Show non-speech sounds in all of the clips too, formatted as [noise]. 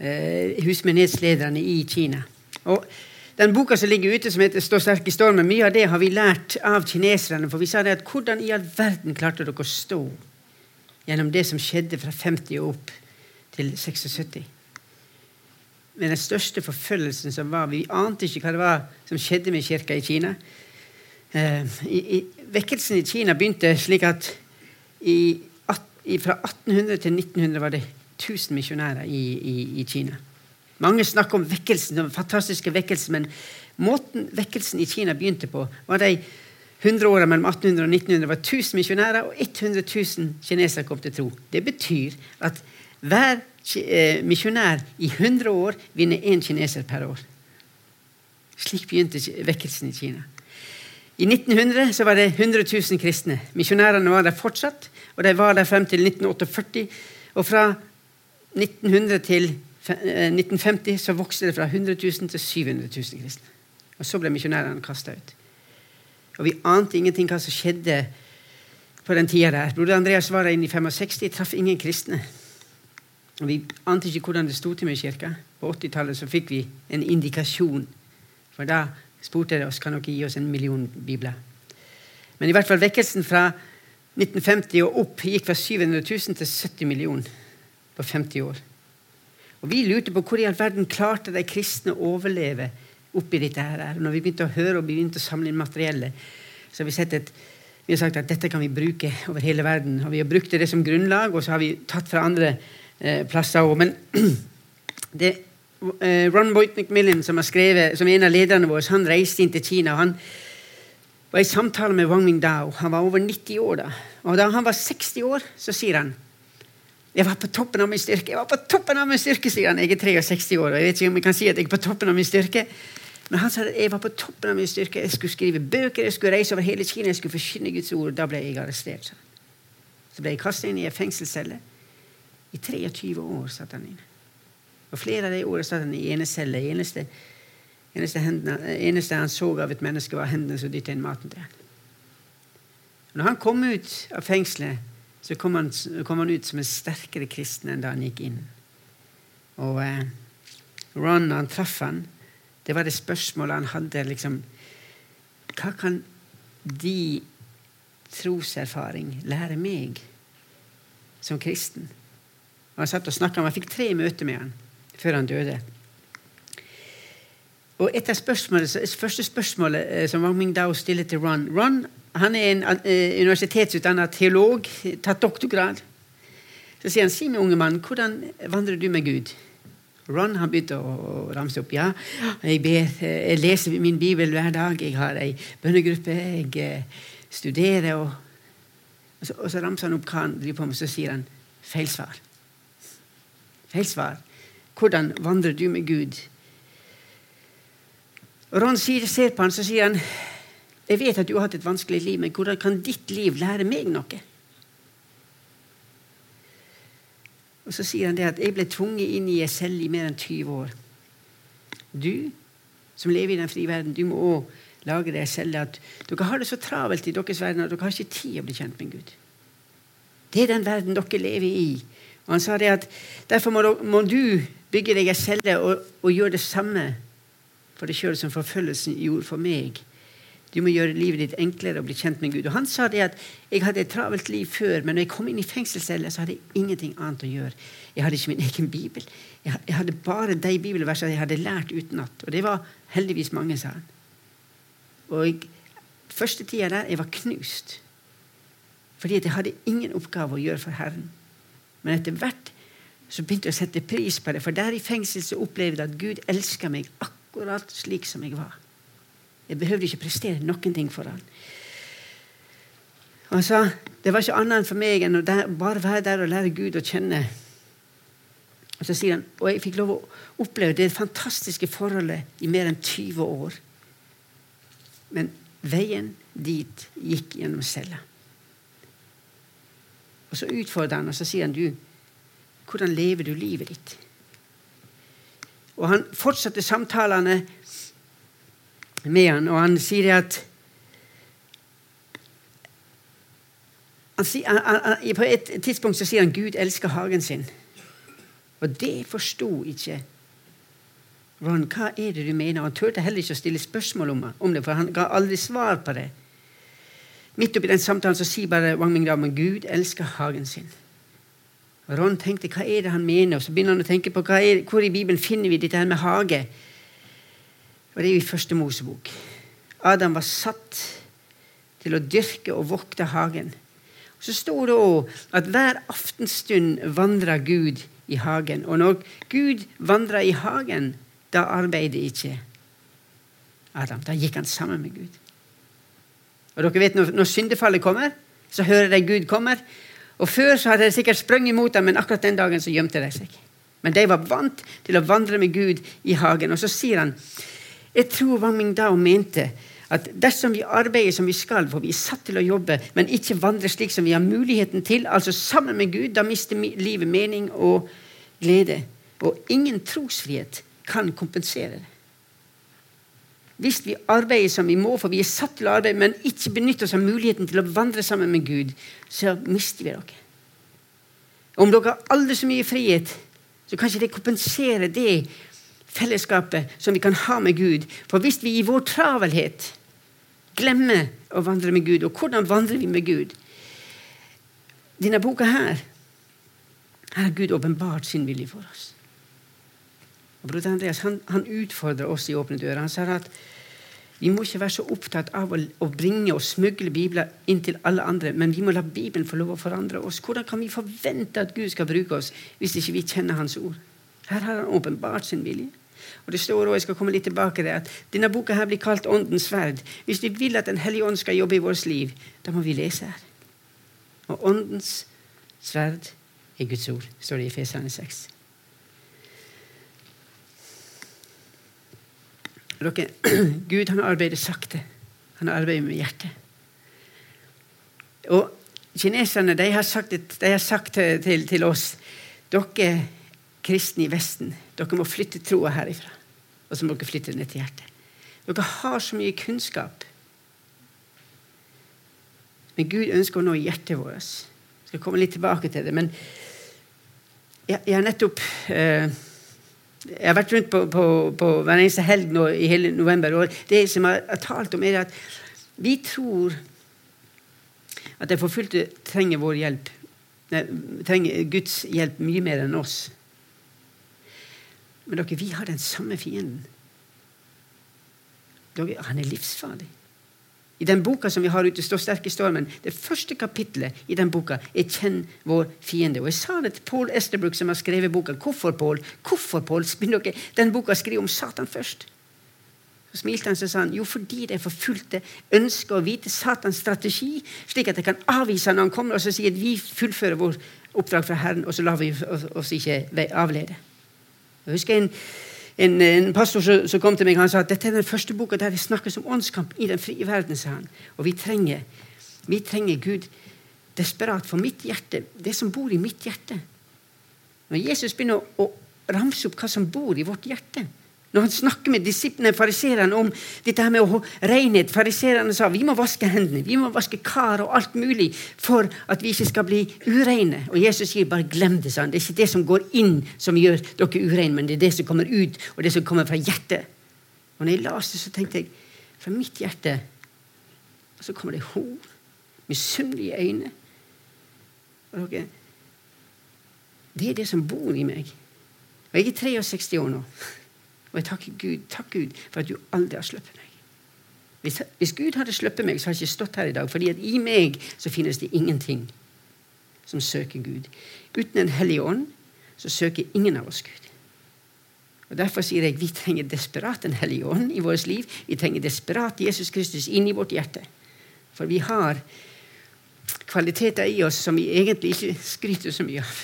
eh, husmenighetslederne i Kina. Og den boka som ligger ute, som heter 'Stå sterk i stormen', mye av det har vi lært av kineserne. For vi sa det at hvordan i all verden klarte dere å stå gjennom det som skjedde fra 50 og opp til 76? Med den største forfølgelsen som var. Vi ante ikke hva det var som skjedde med kirka i Kina. Eh, i, i, vekkelsen i Kina begynte slik at i, i, fra 1800 til 1900 var det 1000 misjonærer i, i Kina. Mange snakker om vekkelsen, den fantastiske vekkelsen, men måten vekkelsen i Kina begynte på, var de 100 åra mellom 1800 og 1900 var 1000 misjonærer, og 100 000 kinesere kom til tro. Det betyr at hver eh, misjonær i 100 år vinner én kineser per år. Slik begynte vekkelsen i Kina. I 1900 så var det 100 000 kristne. Misjonærene var der fortsatt, og de var der frem til 1948. Og fra 1900 til 1950 eh, så vokste det fra 100 000 til 700 000 kristne. Og så ble misjonærene kasta ut. Og vi ante ingenting hva som skjedde på den tida der. Broder Andreas var der inne i 65, traff ingen kristne. Og Vi ante ikke hvordan det sto til med kirka. På 80-tallet så fikk vi en indikasjon. For da spurte de oss kan dere gi oss en million bibler. Men i hvert fall vekkelsen fra 1950 og opp gikk fra 700 000 til 70 millioner på 50 år. Og Vi lurte på hvor i all verden klarte de kristne å overleve oppi dette. her. Når vi begynte å høre og begynte å samle inn materiellet, så har vi sett et vi har sagt at dette kan vi bruke over hele verden. og Vi har brukt det som grunnlag, og så har vi tatt fra andre eh, plasser òg. Men [clears throat] det, eh, Ron Boyt McMillan, som, skrevet, som er en av lederne våre, han reiste inn til Kina. og Han var i samtale med Wang Mingdao. Han var over 90 år da. Og da han var 60 år, så sier han jeg var på toppen av min styrke. Jeg var på toppen av min styrke, sier han. Jeg er 63 år, og jeg vet ikke om jeg kan si at jeg er på toppen av min styrke. Men han sa at jeg var på toppen av min styrke. Jeg skulle skrive bøker, jeg skulle reise over hele Kina, jeg skulle forkynne Guds ord. Da ble jeg arrestert. Så ble jeg kastet inn i en fengselscelle. I 23 år satt han inne. Og flere av de årene satt han i enecelle. Eneste, eneste, hendene, eneste han så av et menneske, var hendene som dytta inn maten til ham. Når han kom ut av fengselet så kom han, kom han, ut som en sterkere kristen enn da han gikk inn. Og eh, Ron, når han traff han, det var det spørsmålet han hadde. liksom, Hva kan de troserfaring lære meg som kristen? Og Han satt og snakket, han fikk tre møter med han før han døde. Og et av spørsmålet, første spørsmålet eh, som Wang Mingdao stiller til Ron Ron han er en uh, universitetsutdannet teolog, tatt doktorgrad. Så sier han, si meg, unge mann, hvordan vandrer du med Gud? Ron har begynt å ramse opp. Ja, jeg, ber, eh, jeg leser min bibel hver dag. Jeg har ei bønnegruppe. Jeg eh, studerer. Og, og, så, og, så, ramser han opp hva han driver på med, så sier han feil svar. Feil svar. Hvordan vandrer du med Gud? Ron sier, ser på han, så sier han jeg vet at du har hatt et vanskelig liv, men hvordan kan ditt liv lære meg noe? Og Så sier han det at jeg ble tvunget inn i ei celle i mer enn 20 år. Du som lever i den frie verden, du må òg lage deg selv at dere har det så travelt i deres verden at dere har ikke tid å bli kjent med Gud. Det er den verden dere lever i. Og han sa det at Derfor må du bygge deg ei celle og, og gjøre det samme for deg sjøl som forfølgelsen gjorde for meg du må gjøre livet ditt enklere og bli kjent med Gud. Og Han sa det at jeg hadde et travelt liv før, men når jeg kom inn i fengselscella, så hadde jeg ingenting annet å gjøre. Jeg hadde ikke min egen bibel. Jeg hadde bare de bibelversene jeg hadde lært utenat. Og det var heldigvis mange, sa han. Og jeg, første tida der jeg var knust. Fordi at jeg hadde ingen oppgave å gjøre for Herren. Men etter hvert så begynte jeg å sette pris på det. For der i fengsel så opplevde jeg at Gud elska meg akkurat slik som jeg var. Jeg behøvde ikke prestere noen ting for han. Han sa det var ikke annet for meg enn å der, bare være der og lære Gud å kjenne. Og så sier han, og jeg fikk lov å oppleve det fantastiske forholdet i mer enn 20 år. Men veien dit gikk gjennom cella. Og så utfordrer han, og så sier han, du, hvordan lever du livet ditt? Og han fortsatte samtalene med han, og han sier at han, han, På et tidspunkt så sier han Gud elsker hagen sin. Og det forsto ikke Ron. Hva er det du mener? Han turte heller ikke å stille spørsmål om, det, for han ga aldri svar på det. Midt oppi den samtalen så sier bare Wang Mingdam at Gud elsker hagen sin. Og Ron tenkte hva er det han mener, og så begynner han å tenke på er, hvor i Bibelen finner vi dette her med hage. Og Det er jo i første Mosebok. Adam var satt til å dyrke og vokte hagen. Og Så står det òg at hver aftenstund vandra Gud i hagen. Og når Gud vandra i hagen, da arbeidet ikke Adam. Da gikk han sammen med Gud. Og dere vet, Når, når syndefallet kommer, så hører de Gud kommer. Og Før så hadde de sikkert sprunget imot ham, men akkurat den dagen så gjemte de seg. Men de var vant til å vandre med Gud i hagen. Og så sier han Jeg tror Wang Mingdao mente at dersom vi arbeider som vi skal, for vi er satt til å jobbe, men ikke vandre slik som vi har muligheten til, altså sammen med Gud, da mister livet mening og glede. Og ingen trosfrihet kan kompensere det. Hvis vi arbeider som vi må, for vi er satt til å arbeide, men ikke benytter oss av muligheten til å vandre sammen med Gud, så mister vi dere. Om dere har aldri så mye frihet, så kan ikke det kompensere det fellesskapet som vi kan ha med Gud. For hvis vi i vår travelhet glemmer å vandre med Gud, og hvordan vandrer vi med Gud Denne boka her, her har Gud åpenbart sin vilje for oss. Og Broder Andreas han, han utfordrer oss i Åpne dører. Han sa at vi må ikke være så opptatt av å, å, bringe og smugle Bibler inn til alle andre, men vi må la Bibelen få lov å forandre oss. Hvordan kan vi forvente at Gud skal bruke oss hvis ikke vi kjenner Hans ord? Her har han åpenbart sin vilje. Og det står også, jeg skal komme litt tilbake til at Denne boka her blir kalt Åndens sverd. Hvis vi vil at Den hellige ånd skal jobbe i vårt liv, da må vi lese her. Og Åndens sverd er Guds ord, står det i Fesane 6. Dere, [clears throat] Gud han arbeider sakte. Han arbeider med hjertet. Og kineserne de har sagt, de har sagt til, til, oss dere kristne i Vesten dere må flytte troa herifra. Og så må dere flytte ned til hjertet. Dere har så mye kunnskap. Men Gud ønsker å nå hjertet vårt. Jeg skal komme litt tilbake til det. Men jeg, jeg har nettopp eh, jeg har vært rundt på, på, på hver eneste helg nå i hele november. og Det som jeg har talt om, er at vi tror at de forfulgte trenger vår hjelp. Nei, trenger Guds hjelp mye mer enn oss. Men dere, vi har den samme fienden. Dere, han er livsfarlig. I den boka som vi har ute, står sterk i stormen. Det første kapitlet i den boka er 'Kjenn vår fiende'. Og Jeg sa det til Paul Esterbrook, som har skrevet boka. Hvorfor, Paul? Hvorfor, Paul? Dere, den boka skriver om Satan først. Så smilte han og sa han, jo fordi de forfulgte ønsker å vite Satans strategi, slik at de kan avvise når han kommer og så sier at vi fullfører vår oppdrag fra Herren, og så lar vi oss ikke avlede. Jeg husker en en, en pastor som kom til meg han sa at dette er den første boka der det snakkes om åndskamp i den frie verden. sa han. Og vi trenger, vi trenger Gud desperat for mitt hjerte, det som bor i mitt hjerte. Når Jesus begynner å ramse opp hva som bor i vårt hjerte, når han snakker med disiplene, fariserene, om dette her med renhet Fariserene sa vi må vaske hendene, vi må vaske kar og alt mulig for at vi ikke skal bli ureine. Og Jesus sier bare glem det. sånn. Det er ikke det som går inn, som gjør dere ureine, men det er det som kommer ut, og det som kommer fra hjertet. Og når jeg leste, så tenkte jeg fra mitt hjerte Og så kommer det hor, misunnelige øyne. Og dere, det er det som bor i meg. Og jeg er 63 år nå. Og jeg takker Gud, takk Gud for at du aldri har sluppet meg. Hvis, hvis, Gud hadde sluppet meg, så hadde jeg ikke stått her i dag. fordi at i meg så finnes det ingenting som søker Gud. Uten en hellig ånd så søker ingen av oss Gud. Og Derfor sier jeg vi trenger desperat en hellig ånd i vårt liv. Vi trenger desperat Jesus Kristus inn i vårt hjerte. For vi har kvaliteter i oss som vi egentlig ikke skryter så mye av.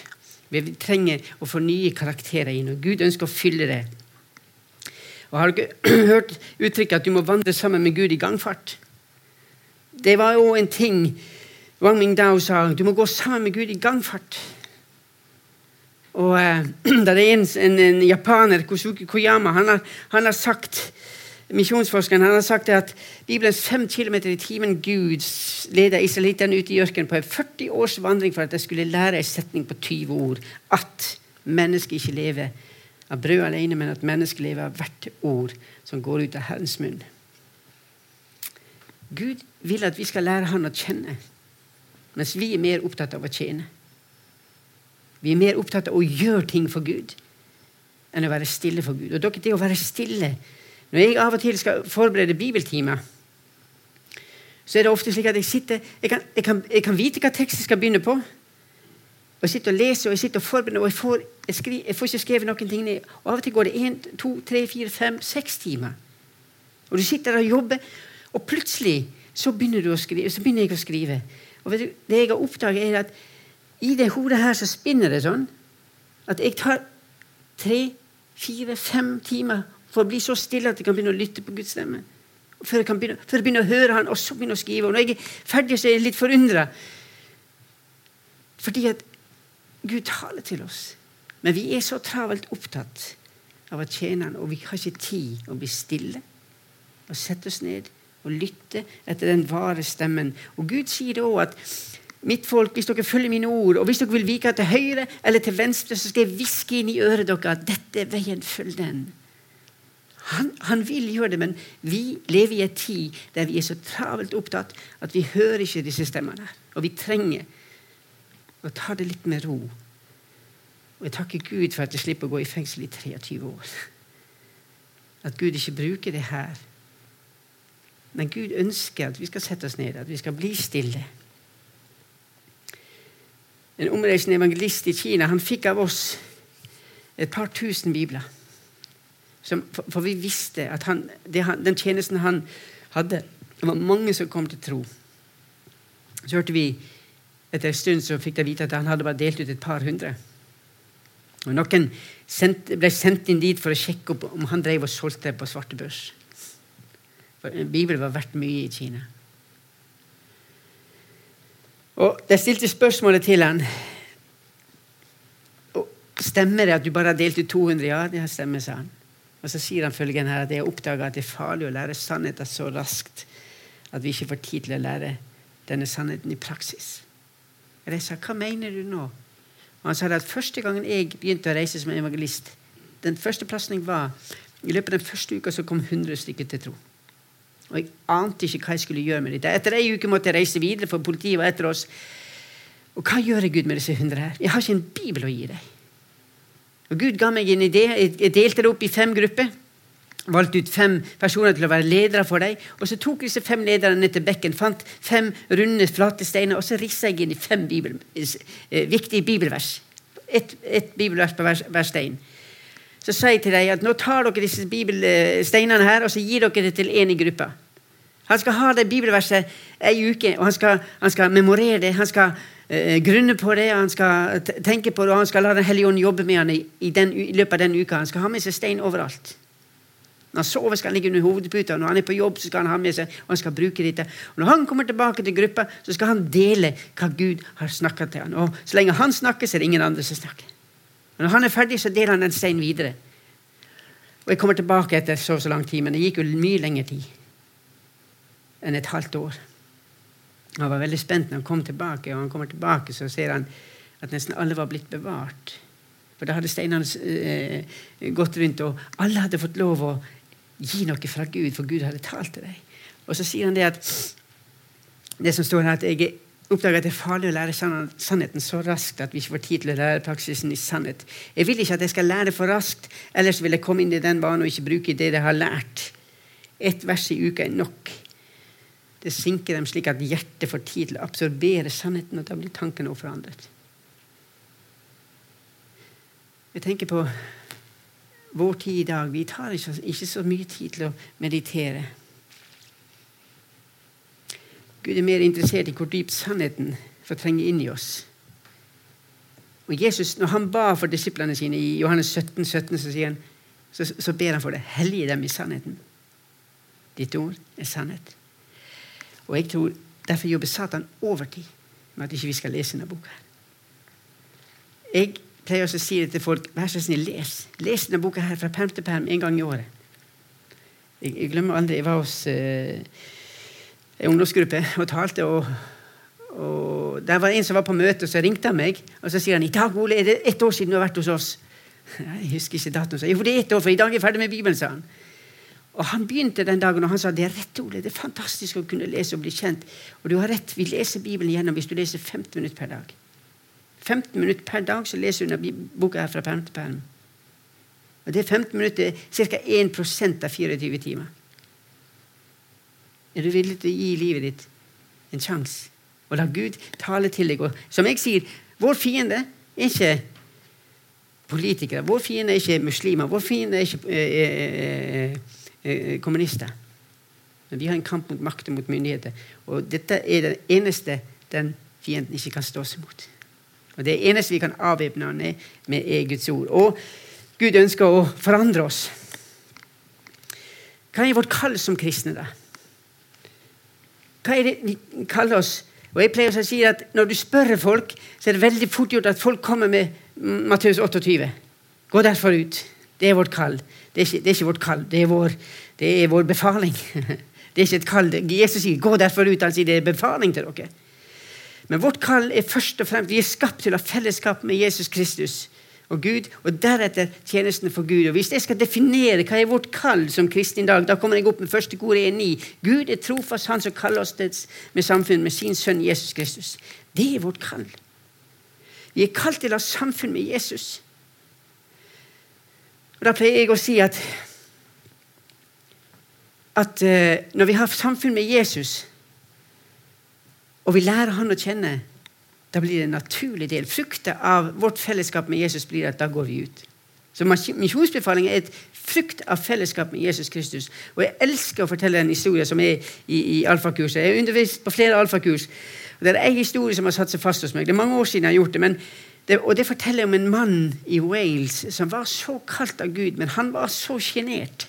Vi trenger å få nye karakterer inn, og Gud ønsker å fylle det og Har dere [clears throat] hørt uttrykket at du må vandre sammen med Gud i gangfart? Det var jo en ting Wang Mingdao sa. Du må gå sammen med Gud i gangfart. Og eh, [clears throat] det er en, en, en, japaner, Kosuke Koyama, han har, han har sagt misjonsforskeren han har sagt at Bibelens fem kilometer i timen Gud leder israelittene ut i ørkenen på en 40 års vandring for at de skulle lære en setning på 20 ord. At mennesket ikke lever av brød alene, men at menneskelivet av hvert ord som går ut av Herrens munn. Gud vil at vi skal lære Han å kjenne, mens vi er mer opptatt av å tjene. Vi er mer opptatt av å gjøre ting for Gud enn å være stille for Gud. Og dere, det å være stille Når jeg av og til skal forberede bibeltimer, så er det ofte slik at jeg sitter Jeg kan, jeg kan, jeg kan vite hva teksten skal begynne på. Og Jeg sitter og leser og jeg sitter og forbereder, og jeg får, jeg, skri, jeg får ikke skrevet noen ting ned. Og Av og til går det én, to, tre, fire, fem, seks timer. Og du sitter og jobber, og plutselig så begynner, du å skrive, så begynner jeg å skrive. Og du, Det jeg har oppdaget, er at i det hodet her så spinner det sånn at jeg tar tre, fire, fem timer for å bli så stille at jeg kan begynne å lytte på Guds stemme. Før jeg, kan begynne, før jeg begynner å høre Han, og så begynne å skrive. Og når jeg er ferdig, så er jeg litt forundra. Fordi at Gud taler til oss. Men vi er så travelt opptatt av å tjene Han, og vi har ikke tid å bli stille og sette oss ned og lytte etter den vare stemmen. Og Gud sier da at mitt folk, hvis dere følger mine ord, og hvis dere vil vike til høyre eller til venstre, så skal jeg hviske inn i øret deres at dette er veien, følg den. Han, han, vil gjøre det, men vi lever i en tid der vi er så travelt opptatt at vi hører ikke disse stemmene. Og vi trenger å ta det litt med ro. Og jeg takker Gud for at jeg slipper å gå i fengsel i 23 år. At Gud ikke bruker det her. Men Gud ønsker at vi skal sette oss ned, at vi skal bli stille. En omreisende evangelist i Kina han fikk av oss et par tusen bibler. Som, for, for, vi visste at han, han, den tjenesten han hadde Det var mange som kom til tro. Så hørte vi etter en stund så fikk de vite at han hadde bare delt ut et par hundre. Og Noen ble sendt inn dit for å sjekke opp om han drev og solgte på svarte børs. For Bibelen var verdt mye i Kina. Og De stilte spørsmålet til han. Stemmer det at du bare har delt ut 200? Ja, det stemmer, sa han. Og så sier han følgende her at jeg oppdaga at det er farlig å lære sannheten så raskt at vi ikke får tid til å lære denne sannheten i praksis. Og jeg sa, hva mener du nå? Og Han sa at første gangen jeg begynte å reise som evangelist, den første plassen jeg var, i løpet av den første uka så kom 100 stykker til tro. Og jeg ante ikke hva jeg skulle gjøre med dette. Etter ei uke måtte jeg reise videre, for politiet var etter oss. Og hva gjør jeg Gud med disse hundre her? Jeg har ikke en bibel å gi deg. Og Gud ga meg en idé. Jeg delte det opp i fem grupper. Valgte ut fem personer til å være ledere for dem. Og så tok disse fem lederne ned til bekken, fant fem runde, flate steiner, og så rissa jeg inn i fem bibel, eh, viktige bibelvers. Ett et bibelvers på hver, hver stein. Så sa jeg til dem at nå tar dere disse bibelsteinene her, og så gir dere det til én i gruppa. Han skal ha det bibelverset ei uke, og han skal, han skal memorere det. Han skal eh, grunne på det, han skal tenke på det, og han skal la Den hellige ånd jobbe med han i, i, i, løpet av den uka. Han skal ha med seg stein overalt. Når han sover, skal han ligge under hovedputa. Når han er på jobb, så skal han ha med seg, og han skal bruke dette. Og Når han kommer tilbake til gruppa, så skal han dele hva Gud har snakka til han. Og Så lenge han snakker, så er det ingen andre som snakker. Og Når han er ferdig, så deler han den steinen videre. Og Jeg kommer tilbake etter så så lang tid, men det gikk jo mye lengre tid enn et halvt år. Han var veldig spent når han kom tilbake, og han kommer tilbake, så ser han at nesten alle var blitt bevart. For da hadde steinene eh, gått rundt, og alle hadde fått lov å gi noe fra Gud, for Gud hadde talt til deg. Og så sier han det at det som står her, at jeg oppdager at det er farlig å lære sannheten så raskt at vi ikke får tid til å lære praksisen i sannhet. Jeg vil ikke at jeg skal lære for raskt, ellers vil jeg komme inn i den banen og ikke bruke det jeg har lært. Ett vers i uka er nok. Det sinker dem slik at hjertet får tid til å absorbere sannheten, og da blir tankene forandret. Jeg tenker på vår tid i dag. Vi tar ikke, ikke så mye tid til å meditere. Gud er mer interessert i hvor dypt sannheten får trenge inn i oss. Og Jesus, Når han ba for disiplene sine i Johannes 17, 17 så, han, så, så ber han for det. Hellige dem i sannheten. Ditt ord er sannhet. Og jeg tror Derfor jobber Satan overtid med at ikke vi skal lese denne boka. Jeg pleier også å si det til folk vær så snill, les. Les denne boka her fra perm til perm en gang i året. Jeg, glemmer aldri Jeg var hos eh, ungdomsgruppe og talte, og, og Der var en som var på møte, og så ringte han meg. Og så sier han i dag, Ole, er det ett år siden du har vært hos oss. Jeg husker ikke datoen. Jo, det er ett år, for i dag er jeg ferdig med Bibelen, sa han. Og Han begynte den dagen og han sa det er rett, Ole, det er fantastisk å kunne lese og bli kjent. Og du har rett, vi leser Bibelen igjennom hvis du leser 15 minutter per dag. 15 minutter per dag så leser du boka her fra perm til perm. Og det er 15 minutter, ca. 1% av 24 timer. Er du villig til å gi livet ditt en sjanse? Og la Gud tale til deg. Og som jeg sier, vår fiende er ikke politikere. Vår fiende er ikke muslimer. Vår fiende er ikke eh, eh, kommunister. Men vi har en kamp mot makt og mot myndigheter. Og dette er det eneste den fienden ikke kan stå seg mot. Og Det eneste vi kan avvæpne han med, er Guds ord. Og Gud ønsker å forandre oss. Hva er vårt kall som kristne, da? Hva er det vi kaller oss? Og jeg pleier å si at Når du spør folk, så er det veldig fort gjort at folk kommer med Matteus 28. Gå derfor ut. Det er vårt kall. Det er ikke, det er ikke vårt kall, det er, vår, det er vår befaling. [laughs] Det er ikke et kall. Jesus sier 'gå derfor ut'. Han sier det er befaling til dere. Men vårt kall er først og fremst Vi er skapt til å ha fellesskap med Jesus Kristus og Gud, og deretter tjenesten for Gud. Og Hvis jeg skal definere hva er vårt kall som kristne i dag, da kommer jeg opp med første kor 1.9. Gud er trofast, Han som kaller oss til med samfunn med sin sønn Jesus Kristus. Det er vårt kall. Vi er kalt til å ha samfunn med Jesus. Og Da pleier jeg å si at, at uh, når vi har samfunn med Jesus, og vi lærer han å kjenne, da blir det en naturlig del. Frukta av vårt fellesskap med Jesus blir at da går vi ut. Så Misjonsbefaling er et frukt av fellesskap med Jesus Kristus. Og Jeg elsker å fortelle en historie som er i, i alfakurset. Jeg har undervist på flere alfakurs. Og Det er en historie som har satt seg fast hos meg. Det er mange år siden jeg har gjort det. men det, og det forteller om en mann i Wales som var så kalt av Gud, men han var så sjenert.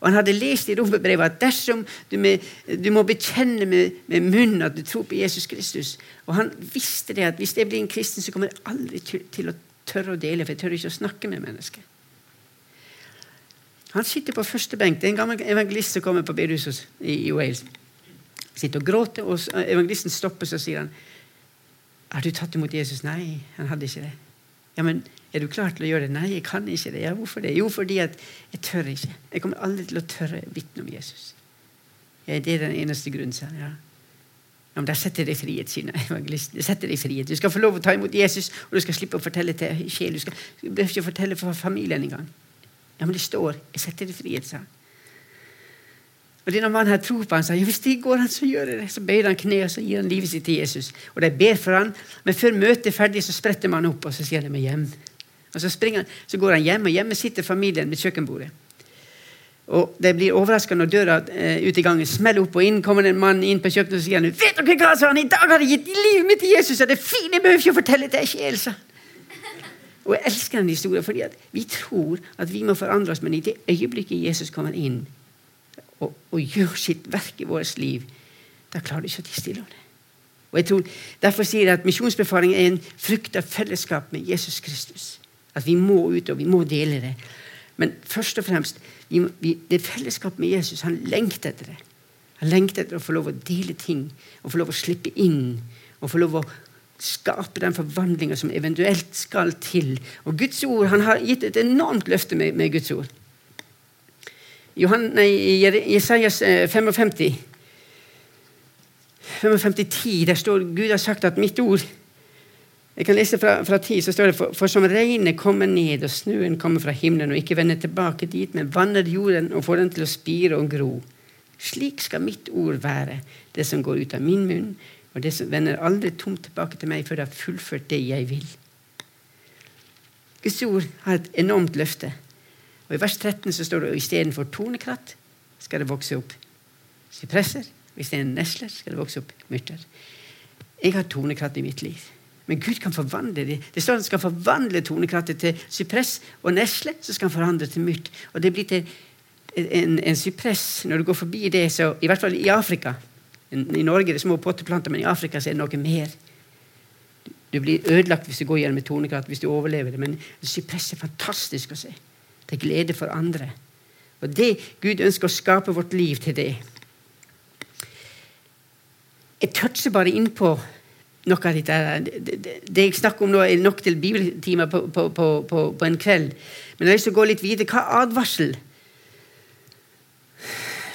Og han hadde lest i romerbrevet at dersom du, med, du må bekjenne med, med, munnen at du tror på Jesus Kristus Og han visste det at hvis jeg blir en kristen, så kommer jeg aldri til, til å tørre å dele, for jeg tør ikke å snakke med mennesker. Han sitter på første benk. Det er en gammel evangelist som kommer på bedehuset i, i Wales. Sitter og gråter, og evangelisten stopper, så sier han har du tatt imot Jesus? Nei, han hadde ikke det. Ja, men Er du klar til å gjøre det? Nei, jeg kan ikke det. Ja, Hvorfor det? Jo, fordi at jeg tør ikke. Jeg kommer aldri til å tørre å vitne om Jesus. Ja, det er den eneste grunnen, sa han. Ja. Ja, men Da setter i frihet, sier [laughs] evangelisten. Det setter deg frihet. Du skal få lov å ta imot Jesus, og du skal slippe å fortelle til sjel. Du skal, du behøver ikke fortelle for familien engang. Ja, men det står 'Jeg setter deg i frihet', sa han. Og denne mannen her tror på han sa ja, hvis det går han, så gjør jeg det. Så bøyer han kne og så gir han livet sitt til Jesus. Og de ber for han, Men før møtet er ferdig, så spretter man opp og så sier de meg hjem. Og så, han, så går han hjem, og hjemme sitter familien ved kjøkkenbordet. Og De blir overraska når døra eh, ut i gangen smeller opp, og inn kommer en mann inn på kjøkkenet og sier han, vet dere hva, sa han, i dag har jeg gitt livet mitt til Jesus, og det er fint, jeg behøver ikke å fortelle til ikke sjel, sa Og jeg elsker den historien, fordi vi tror at vi må forandre oss, men i det øyeblikket Jesus kommer inn, og, og gjør sitt verk i vårt liv, da klarer du ikke å tie stille om det. Og jeg tror, Derfor sier jeg at misjonsbefaling er en frukt av fellesskap med Jesus Kristus. At vi må ut, og vi må dele det. Men først og fremst, vi, vi, det fellesskapet med Jesus, han lengter etter det. Han lengter etter å få lov å dele ting, og få lov å slippe inn. Og få lov å skape den forvandlinga som eventuelt skal til. Og Guds ord, Han har gitt et enormt løfte med, med Guds ord. Johan, nei, Jesajas 55, 55 10, der står Gud har sagt at mitt ord Jeg kan lese fra, fra 10, så står det for, for som regnet kommer ned, og snøen kommer fra himmelen, og ikke vender tilbake dit, men vanner jorden og får den til å spire og gro. Slik skal mitt ord være, det som går ut av min munn, og det som vender aldri tomt tilbake til meg før det har fullført det jeg vil. Guds ord har et enormt løfte. Og I vers 13 så står det istedenfor tornekratt skal det vokse opp sypresser. Og det er en nesler, skal det vokse opp myrter. Jeg har tornekratt i mitt liv. Men Gud kan forvandle det. Det står at han skal forvandle tornekrattet til sypress og nesle. Så skal han forandre til myrk. Og det blir til en, en sypress når du går forbi det, så i hvert fall i Afrika I Norge er det små potteplanter, men i Afrika er det noe mer. Du blir ødelagt hvis du går gjennom et tornekratt, hvis du overlever det. Men sypress er fantastisk å se til glede for andre. Og det, Gud ønsker å skape vårt liv til det. Jeg toucher bare innpå noe av dette. Det, det, jeg snakker om nå, er nok til bibeltimer på, på, på, på, en kveld. Men jeg har lyst til å gå litt videre. Hva advarsel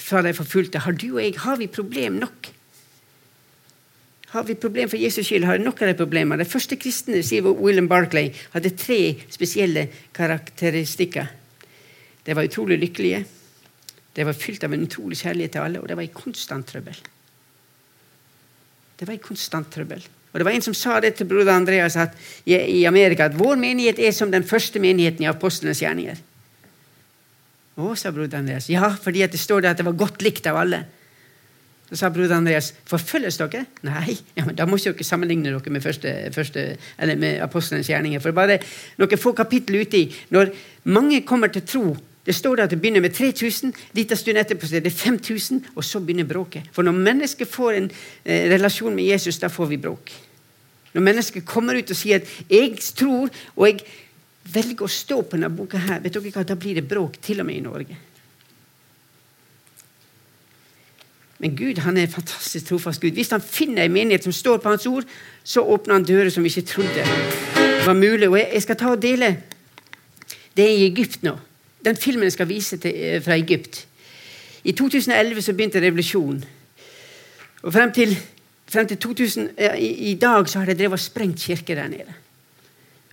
fra de forfulgte har du og jeg? Har vi problem nok? Har vi problem for Jesus skyld, har vi nok av de problemene. De første kristne, sier William Barclay, hadde tre spesielle karakteristikker. De var utrolig lykkelige, de var fylt av en utrolig kjærlighet til alle, og de var i konstant trøbbel. Det var i konstant trøbbel. Og Det var en som sa det til broder Andreas at, i Amerika, at vår menighet er som den første menigheten i apostlenes gjerninger. Å, sa broder Andreas. Ja, fordi det står der at det var godt likt av alle. Så sa broder Andreas, forfølges dere? Nei, ja, men da må ikke dere sammenligne dere med, første, første, med apostlenes gjerninger. For bare noen få kapittel uti, når mange kommer til tro det står at det begynner med 3000, liten stund etterpå er det 5000, og så begynner bråket. For når mennesker får en eh, relasjon med Jesus, da får vi bråk. Når mennesker kommer ut og sier at 'jeg tror', og jeg velger å stå på denne boka her, vet dere hva, da blir det bråk, til og med i Norge. Men Gud han er en fantastisk trofast Gud. Hvis han finner en menighet som står på hans ord, så åpner han dører som vi ikke trodde var mulig. Og jeg skal ta og dele det er i Egypt nå den filmen jeg skal vise til, eh, fra Egypt. I 2011 så begynte revolusjonen. Og frem til, frem til 2000, ja, i, i, dag så har de drevet og sprengt kirker der nede.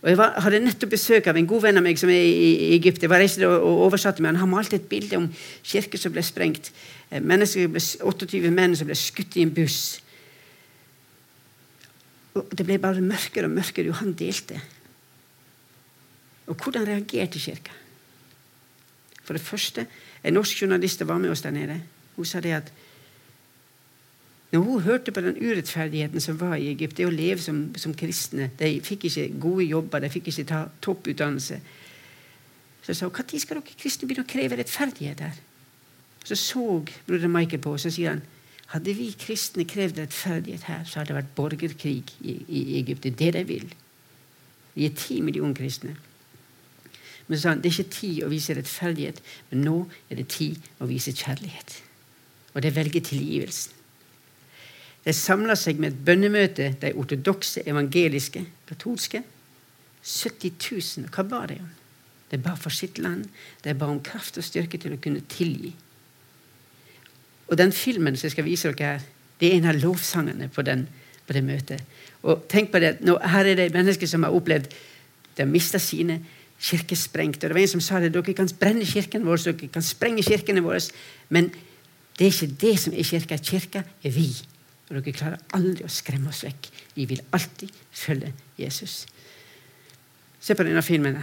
Og Jeg var, hadde nettopp besøk av en god venn av meg som er i, i Egypt. Jeg var reist og, og oversatte med Han har malt et bilde om kirker som ble sprengt. Eh, mennesker ble, 28 menn som ble skutt i en buss. Og Det ble bare mørkere og mørkere, jo han delte. Og hvordan reagerte kirka? For det første, En norsk journalist var med oss der nede. Hun sa det at når hun hørte på den urettferdigheten som var i Egypt, det å leve som, som kristne De fikk ikke gode jobber, de fikk ikke ta topputdannelse. Så sa hun når skal dere kristne begynne å kreve rettferdighet her? Så så broder Michael på oss og sier han, hadde vi kristne krevd rettferdighet her, så hadde det vært borgerkrig i, i Egypt. Det er det de vil. Vi er ti millioner kristne. Men så sa han det er ikke tid å vise rettferdighet, men nå er det tid å vise kjærlighet. Og det velger tilgivelsen. De samla seg med et bønnemøte, de ortodokse, evangeliske, katolske. 70 000. Hva ba de om? De ba for sitt land. De ba om kraft og styrke til å kunne tilgi. Og den filmen som jeg skal vise dere her, det er en av lovsangene på, den, på det møtet. Og tenk på det, nå, Her er det mennesker som har opplevd De har mista sine kirkesprengt. Og det var en som sa det, dere kan brenne kirken vår, dere kan sprenge kirkene våre, men det er ikke det som er kirka. Kirka er vi. Og dere klarer aldri å skremme oss vekk. Vi vil alltid følge Jesus. Se på denne filmen.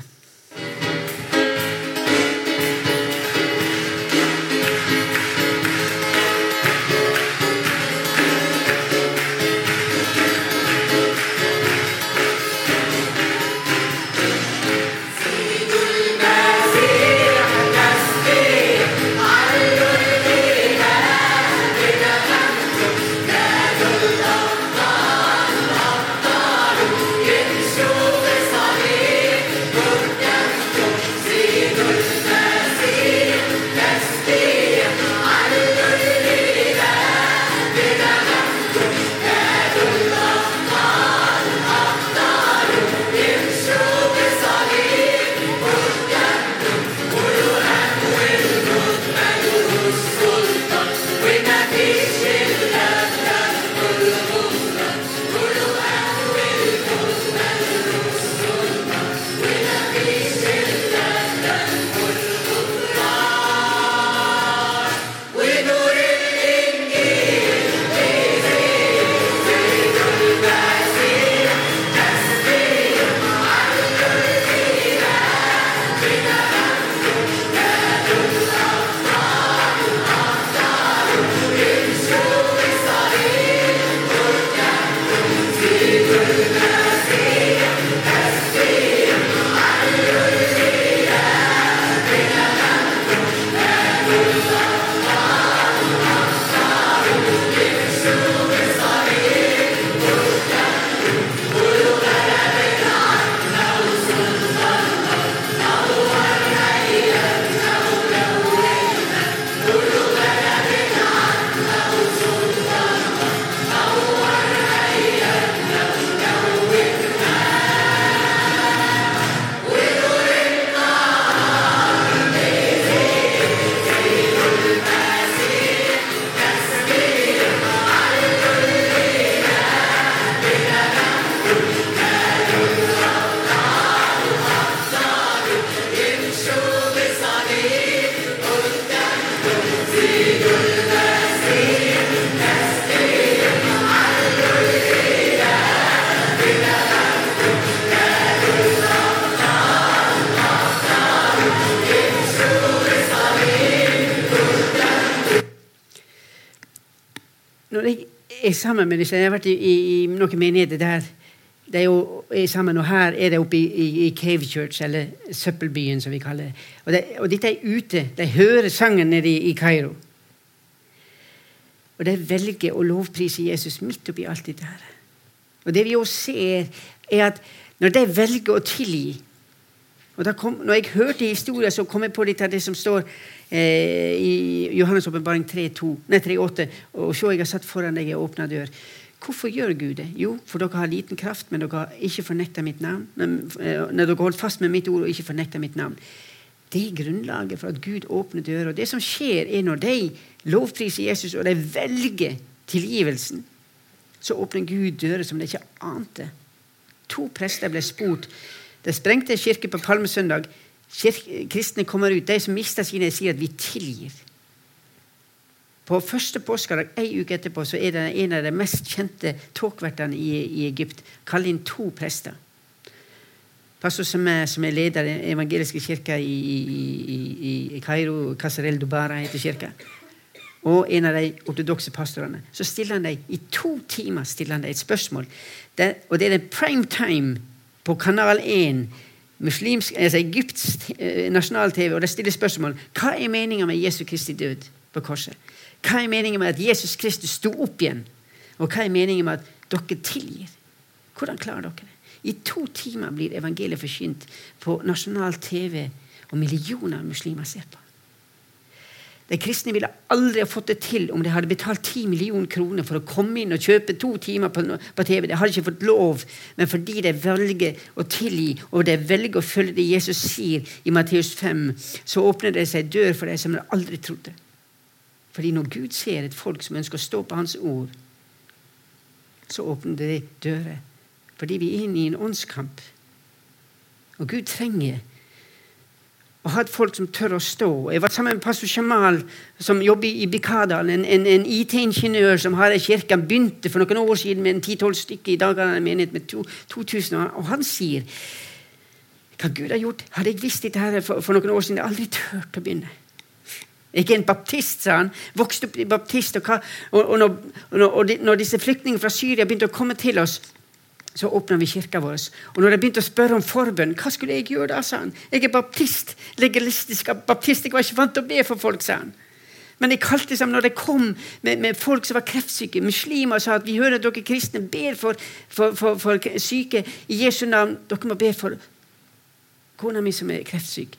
Sammen med disse Jeg har vært i, i, i noen menigheter der det er jo er sammen, og her er det oppe i, i, i Cave Church, eller Søppelbyen, som vi kaller det. Og, det, og dette er ute. De hører sangen nede i, i Kairo. Og de velger å lovprise Jesus midt oppi alt dette her. Og det vi også ser, er at når de velger å tilgi og kom, når jeg hørte historien, så kom jeg på litt av det som står eh, i Johannes' åpenbaring 3,8. Og se, jeg har satt foran deg ei åpna dør. Hvorfor gjør Gud det? Jo, for dere har liten kraft, men dere har ikke fornekta mitt navn. Eh, når dere holdt fast med mitt ord og ikke fornekta mitt navn. Det er grunnlaget for at Gud åpner dører. Det som skjer, er når de lovpriser Jesus, og de velger tilgivelsen, så åpner Gud dører som de ikke ante. To prester ble spurt det sprengte kirke på palmesøndag. Kirke, kristne kommer ut. De som mister sine, sier at vi tilgir. På første påskedag ei uke etterpå så er det en av de mest kjente tåkevertene i, i Egypt kaller inn to prester. Pastor som er, som er leder i evangeliske kirka i, i, i, i Kairo, Casarel Dubara heter kirka, og en av de ortodokse pastorene, så stiller han dem i to timer stiller han dem et spørsmål. Det, og det er den prime time på Kanal 1, muslimsk, altså Egypts eh, nasjonal-TV, og det stiller spørsmål hva er meninga med Jesu Kristi død på korset. Hva er meninga med at Jesus Kristus sto opp igjen? Og hva er meninga med at dere tilgir? Hvordan klarer dere det? I to timer blir evangeliet forkynt på nasjonal TV, og millioner av muslimer ser på. De kristne ville aldri ha fått det til om de hadde betalt 10 millioner kroner for å komme inn og kjøpe to timer på, på TV. De hadde ikke fått lov, men fordi de velger å tilgi og de velger å følge det Jesus sier i Matteus 5, så åpner det seg dør for dem som de aldri trodde. Fordi når Gud ser et folk som ønsker å stå på Hans ord, så åpner det dører. Fordi vi er inne i en åndskamp. Og Gud trenger og hatt folk som tør å stå. Jeg var sammen med pastor Jamal, som jobber i Bikadal, en, en, en IT-ingeniør som har ei kirke. Han begynte for noen år siden med en ti-tolv stykker. I dag har han en menighet med 2000. Og han sier hva Gud har gjort. Hadde jeg visst dette her for, for noen år siden, jeg aldri turt å begynne. Er en baptist, sa han. Vokste opp i baptist. Og, hva, og, og, når, og når disse flyktningene fra Syria begynte å komme til oss, så åpna vi kirka vår. Og når jeg begynte å spørre om forbønn, hva skulle jeg gjøre da? sa han. Jeg er baptist, legalistisk baptist. Jeg var ikke vant til å be for folk, sa han. Men jeg kalte sammen når jeg kom med, med, folk som var kreftsyke, muslimer sa at vi hører at dere kristne ber for, for, for, for syke i Jesu navn. Dere må be for kona mi som er kreftsyk.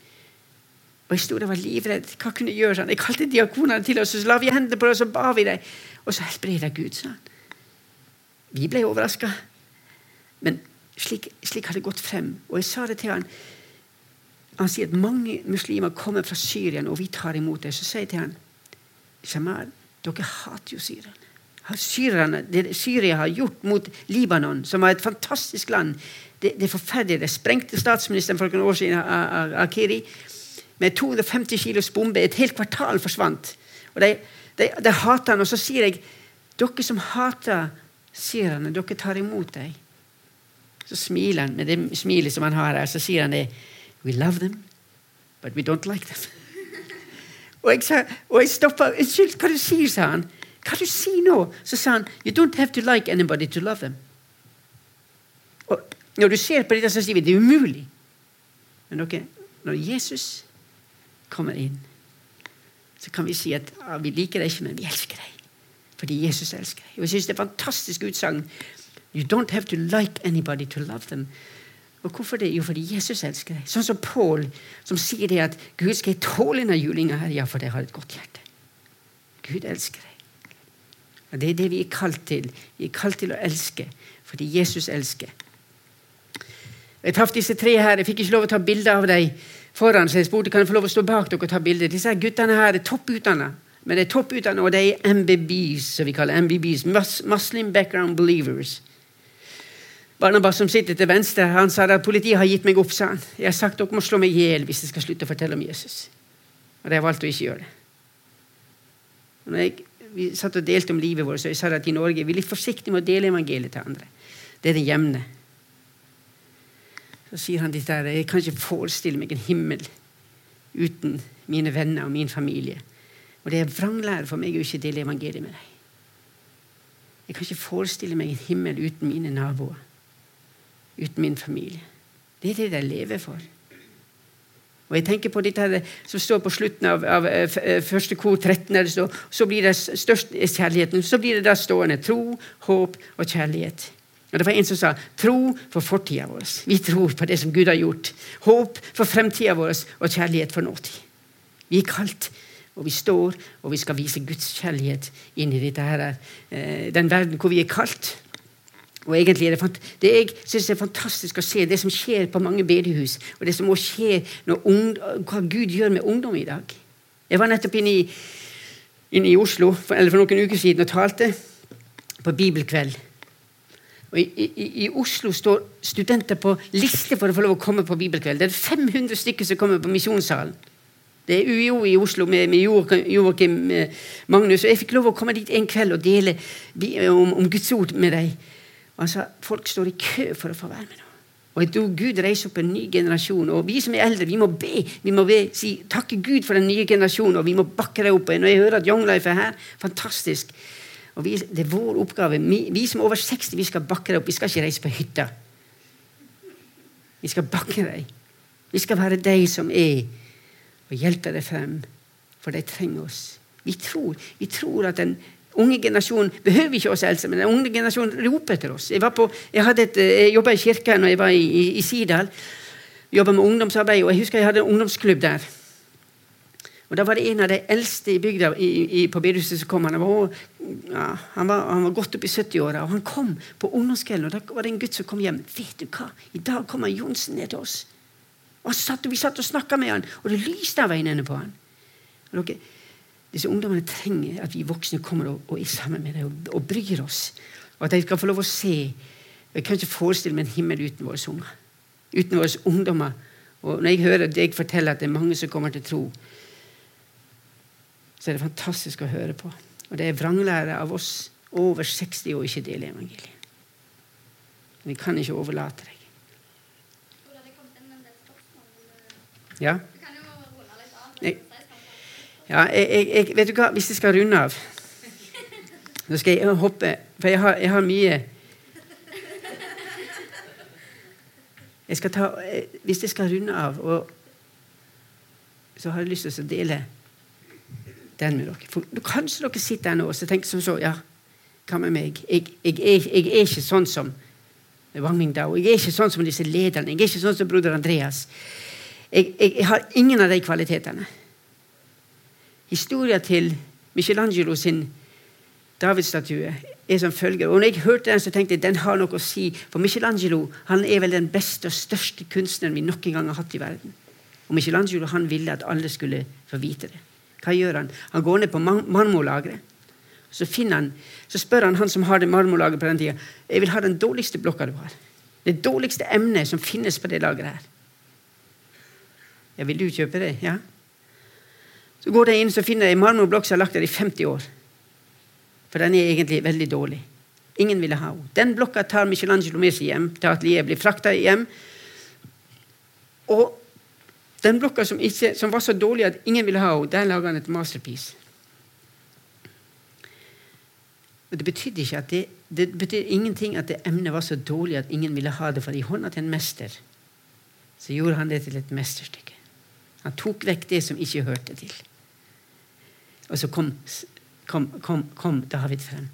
Og jeg sto der og var livredd. Hva kunne jeg gjøre? Sånn? Jeg kalte diakonene til oss, så la vi hendene på dem, og så ba vi dem. Og så helbreda Gud, sa han. Vi ble overraska. Men slik, slik har det gått frem. Og jeg sa det til han. Han sier at mange muslimer kommer fra Syria, og vi tar imot det. Så sier jeg til han Jamal, dere hater jo Syria. Syrerne, det Syria har gjort mot Libanon, som var et fantastisk land, det, det er forferdelig. Det sprengte statsministeren for noen år siden, Akiri, med 250 kilos bombe. Et helt kvartal forsvant. Og de, de, de hater han. Og så sier jeg dere som hater syrerne, dere tar imot dem. Så smiler han med det smilet som han har her, så sier han det. We love them, but we don't like them. [laughs] og jeg, sa, og jeg stoppa. 'Unnskyld, hva du sier sa han. 'Hva du sier nå?' Så sa han, 'You don't have to like anybody to love them'. Og Når du ser på dette, så sier vi det er umulig. Men okay, når Jesus kommer inn, så kan vi si at ja, vi liker deg ikke, men vi elsker deg. Fordi Jesus elsker deg. Og jeg synes Det er fantastisk utsagn You don't have to like anybody to love them. Og Hvorfor det? Jo, fordi Jesus elsker deg. Sånn som Paul, som sier det at Gud skal jeg tåle denne julinga her. Ja, for jeg har et godt hjerte. Gud elsker deg. Og Det er det vi er kalt til. Vi er kalt til å elske fordi Jesus elsker. Jeg traff disse tre her. Jeg fikk ikke lov å ta bilde av dem foran, så jeg spurte kan jeg få lov å stå bak dere og ta bilde. Disse guttene her er topputdanna. Men de er topputdanna, og de er MBBs, som vi kaller MBBs. Muslim Background Believers. Barnabas som sitter til venstre, han sa at politiet har gitt meg opp. sa han. Jeg har sagt dere må slå meg i hjel hvis jeg skal slutte å fortelle om Jesus. Og de valgt å ikke gjøre det. Når jeg, vi satt og delte om livet vårt, så jeg sa at i Norge er vi litt forsiktige med å dele evangeliet til andre. Det er det jevne. Så sier han dette Jeg kan ikke forestille meg en himmel uten mine venner og min familie. Og det er vranglære for meg å ikke dele evangeliet med deg. Jeg kan ikke forestille meg en himmel uten mine naboer. Uten min familie. Det er det de lever for. Og jeg tenker på dette her, som står på slutten av, av eh, eh, første kor 13. der det står, Så blir det størst kjærligheten. Så blir det da stående tro, håp og kjærlighet. Og Det var en som sa tro for fortida vår. Vi tror på det som Gud har gjort. Håp for fremtida vår og kjærlighet for nåtid. Vi er kalt, og vi står, og vi skal vise Guds kjærlighet inn i dette her, eh, den verden hvor vi er kalt. Og egentlig er det, det jeg synes det er fantastisk å se det som skjer på mange bedehus, og det som også skjer når hva Gud gjør med ungdom i dag. Jeg var nettopp inne i, inne i Oslo for, eller for noen uker siden og talte på bibelkveld. Og i, i, I Oslo står studenter på liste for å få lov å komme på bibelkveld. Det er 500 stykker som kommer på Misjonssalen. Det er UiO i Oslo med, med Joakim Magnus. Og jeg fikk lov å komme dit en kveld og dele om, om Guds ord med dem. Og han sa folk står i kø for å få være med nå. Og jeg tror Gud reiser opp en ny generasjon. Og vi som er eldre, vi må be. Vi må be, si, takke Gud for den nye generasjonen, og vi må bakke det opp. Og jeg hører at Young Life er her, fantastisk. Og vi, Det er vår oppgave. Vi, vi, som er over 60, vi skal bakke det opp. Vi skal ikke reise på hytta. Vi skal bakke dem. Vi skal være de som er, og hjelpe dem frem. For de trenger oss. Vi tror, vi tror at den unge generasjonen behøver ikke oss Else, men den unge generasjonen roper etter oss. Jeg, på, jeg, et, jeg jobba i kirka når jeg var i, i, i Sirdal. Jobba med ungdomsarbeid, og jeg husker jeg hadde en ungdomsklubb der. Og Da var det en av de eldste i bygda i, i, på bedehuset som kom. Han var, ja, han var, han var godt opp i 70-åra, og han kom på ungdomskvelden. og Da var det en gutt som kom hjem. 'Vet du hva? I dag kommer Johnsen ned til oss.' Og satt, Vi satt og snakka med han, og det lyste av øynene på han. Og dere, disse ungdommene trenger at vi voksne kommer og, og er sammen med dem og, og, bryr oss. Og at de skal få lov å se. Jeg kan ikke forestille meg en himmel uten våre unger. Uten våre ungdommer. Og når jeg hører deg fortelle at det er mange som kommer til tro, så er det fantastisk å høre på. Og det er vranglære av oss over 60 år ikke deler evangeliet. Vi kan ikke overlate deg. Ja? Ja, jeg, jeg, vet du hva, Hvis jeg skal runde av Nå skal jeg hoppe For jeg har, jeg har mye jeg skal ta, Hvis jeg skal runde av, og, så har jeg lyst til å dele den med dere. For Kanskje dere sitter her nå og tenker som så Ja, hva med meg? Jeg, jeg, jeg er ikke sånn som Wang Mingdao. Jeg er ikke sånn som disse lederne. Jeg er ikke sånn som broder Andreas. Jeg, har ingen av de kvalitetene. Historia til Michelangelo sin Davidsstatue er som følger. Og når jeg hørte den, så tenkte jeg den har noe å si. For Michelangelo han er vel den beste og største kunstneren vi noen gang har hatt i verden. Og Michelangelo han ville at alle skulle få vite det. Hva gjør han? Han går ned på marmorlageret. Så, han, så spør han han som har det marmorlageret på den tida jeg vil ha den dårligste blokka du har. Det dårligste emnet som finnes på det lageret her. Ja, vil du kjøpe det? Ja. Så går de inn og finner en marmorblokk som har lagt der i 50 år. For den er egentlig veldig dårlig. Ingen ville ha henne. Den blokka tar Michelangelo med seg hjem til atelieret, blir frakta hjem. Og den blokka som, ikke, som, var så dårlig at ingen ville ha henne, der laga han et masterpiece. Og det betydde ikke at det, det betydde ingenting at det emnet var så dårlig at ingen ville ha det, for i hånda til en mester så gjorde han det til et mesterstykke. Han tok vekk det som ikke hørte til. Og så kom, kom, kom, kom David frem.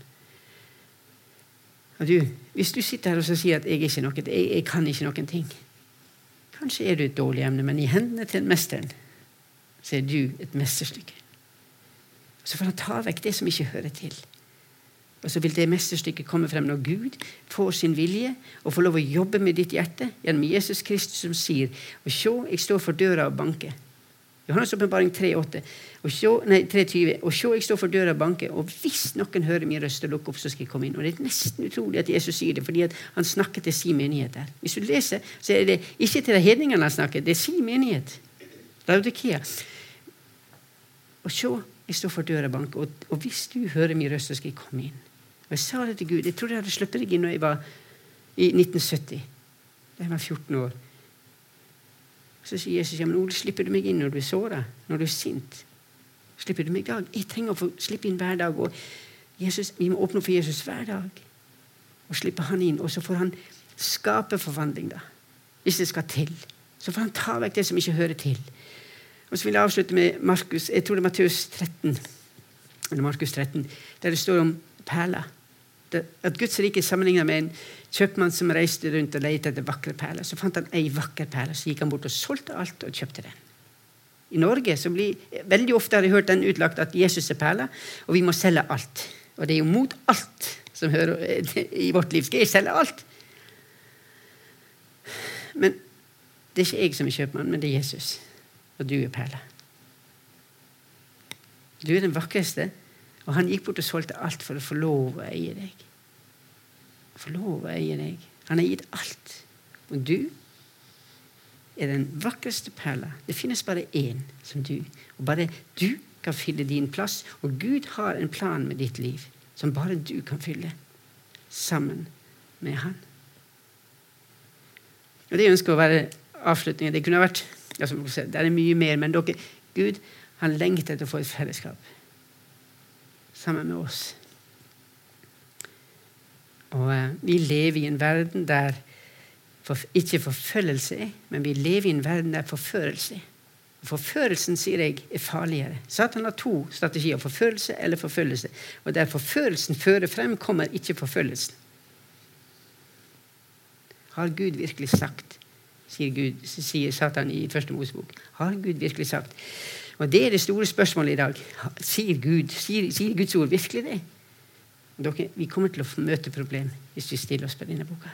Og du, Hvis du sitter her og sier at jeg, noe, jeg, jeg kan ikke noen ting Kanskje er du et dårlig emne, men i hendene til mesteren så er du et mesterstykke. Så får han ta vekk det som ikke hører til. Og så vil det mesterstykket komme frem når Gud får sin vilje og får lov å jobbe med ditt hjerte gjennom Jesus Kristus som sier Og se, jeg står for døra og banker. Johannes' åpenbaring 3,8. Nei, 3,20. Og så jeg står for døra og banker, og hvis noen hører min røst og lukker opp, så skal jeg komme inn. Og Det er nesten utrolig at Jesus sier det, fordi han snakker til sin menighet der. Hvis du leser, så er det ikke til de hedningene han snakker, det er sin menighet. Laudikea. Og så, jeg står for døra og banker, og, og hvis du hører min røst, så skal jeg komme inn. Og Jeg sa det til Gud. Jeg trodde jeg hadde sluppet deg inn når jeg var i 1970. Da jeg var 14 år. Så sier Jesus ja, men Ole, slipper du meg inn når du er såra, når du er sint? Slipper du meg i dag? Jeg trenger å få slippe inn hver dag. Jesus, vi må åpne for Jesus hver dag og slippe han inn. Og så får han skape forvandling, da. Hvis det skal til. Så får han ta vekk det som ikke hører til. Og så vil jeg avslutte med Markus, jeg tror det er Matteus 13, eller Markus 13, der det står om perler. At Guds rike er sammenligna med en kjøpmann som reiste rundt og lette etter vakre perler. Så fant han ei vakker perle, så gikk han bort og solgte alt og kjøpte den. I Norge så blir, Veldig ofte har jeg hørt den utlagt at Jesus er perla, og vi må selge alt. Og det er jo mot alt som hører [laughs] i vårt liv. Skal jeg selge alt? Men det er ikke jeg som er kjøpmann, men det er Jesus. Og du er perla. Du er den vakreste. Og han gikk bort og solgte alt for å få lov å eie deg. Få lov å eie deg. Han har gitt alt. Og du er den vakreste perla. Det finnes bare én som du. Og bare du kan fylle din plass. Og Gud har en plan med ditt liv som bare du kan fylle sammen med Han. Og Det ønsker å være avslutningen. Det kunne vært altså, Det er mye mer, men dere, Gud han lengter etter å få et fellesskap sammen med oss. Og eh, Vi lever i en verden der for, ikke forfølgelse men vi lever i en verden der forførelse. Forførelsen sier jeg, er farligere. Satan har to strategier. Forførelse eller forfølgelse. Og der forførelsen fører frem, kommer ikke forfølgelsen. Har Gud virkelig sagt, sier, Gud, sier Satan i første Mosebok. Har Gud virkelig sagt? Og Det er det store spørsmålet i dag. Sier, Gud, sier, sier Guds ord virkelig det? Dere, vi kommer til å møte problem hvis vi stiller oss på denne boka.